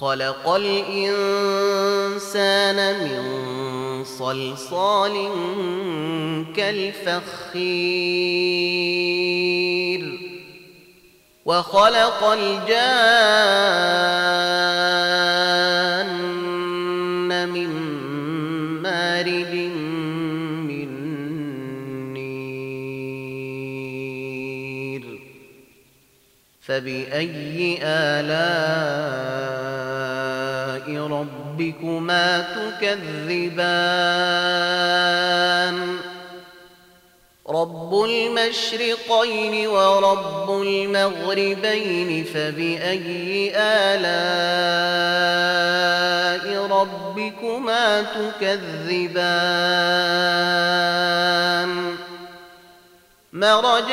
خلق الإنسان من صلصال كالفخير وخلق الجان من مارج من نير فبأي آلاء ربكما تكذبان. رب المشرقين ورب المغربين فبأي آلاء ربكما تكذبان؟ مرج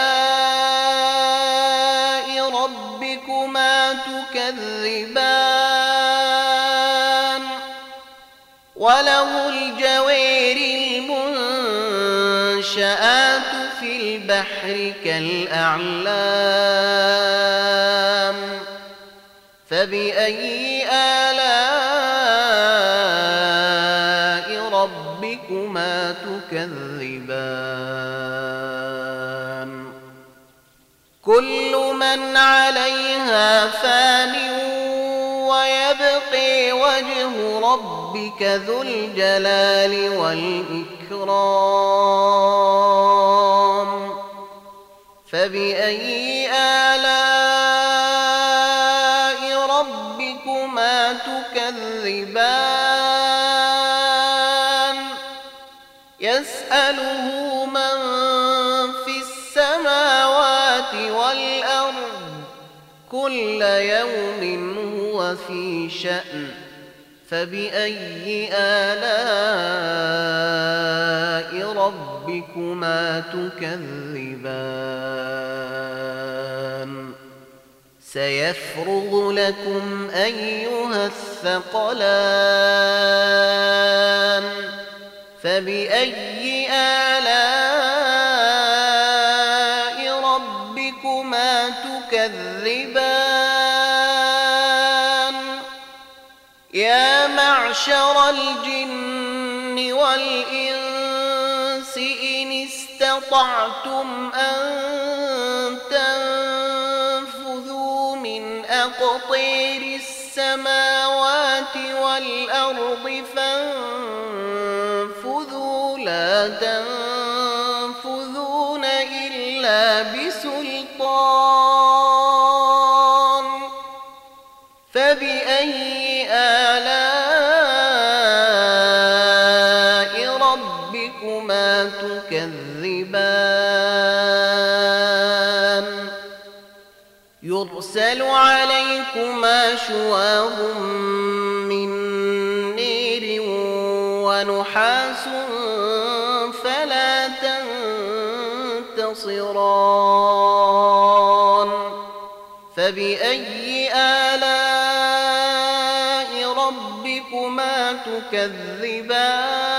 تكذبان وله الجوير المنشآت في البحر كالأعلام فبأي آلاء ربكما تكذبان كل من عليها فان ويبقي وجه ربك ذو الجلال والإكرام. فبأي كل يوم هو في شأن فبأي آلاء ربكما تكذبان؟ سيفرغ لكم أيها الثقلان فبأي آلاء ربكما تكذبان؟ معشر الجن والإنس إن استطعتم أن تنفذوا من أقطير السماوات والأرض فانفذوا. لا تنفذون إلا بسلطان. عليكما شواظ من نير ونحاس فلا تنتصران. فبأي آلاء ربكما تكذبان؟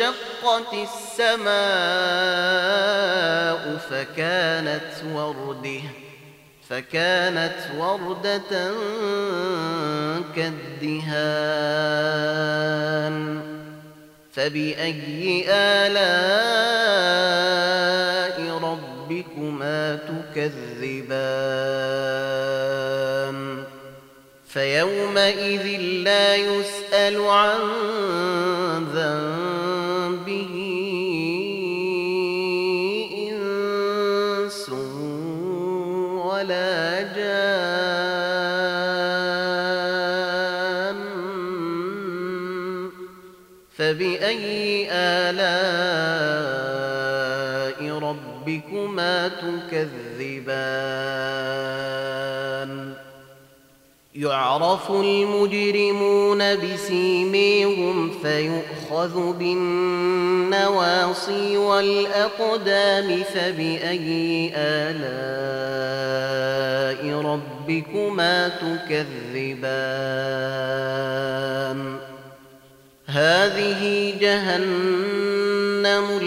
انشقت السماء فكانت وردة فكانت وردة كالدهان. فبأي آلاء ربكما تكذبان؟ فيومئذ لا يسأل عن ذنبه آلاء ربكما تكذبان يعرف المجرمون بسيميهم فيؤخذ بالنواصي والأقدام فبأي آلاء ربكما تكذبان هذه جهنم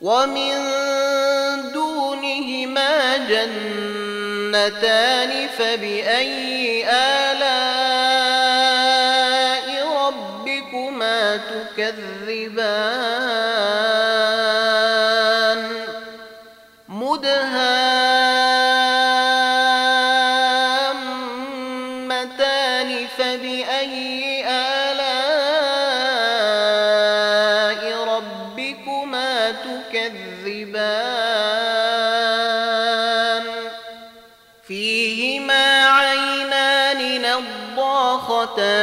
ومن دونهما جنتان فبأي آلاء ربكما تكذبان؟ مدهامتان فبأي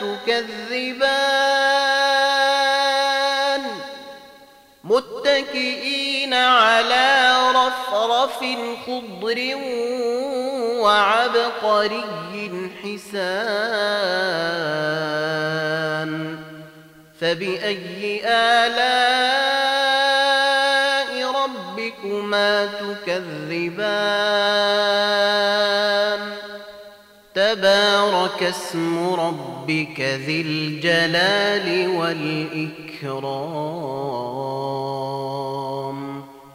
تكذبان متكئين على رفرف خضر وعبقري حسان فبأي آلاء ربكما تكذبان؟ تبارك اسم ربك ذي الجلال والإكرام.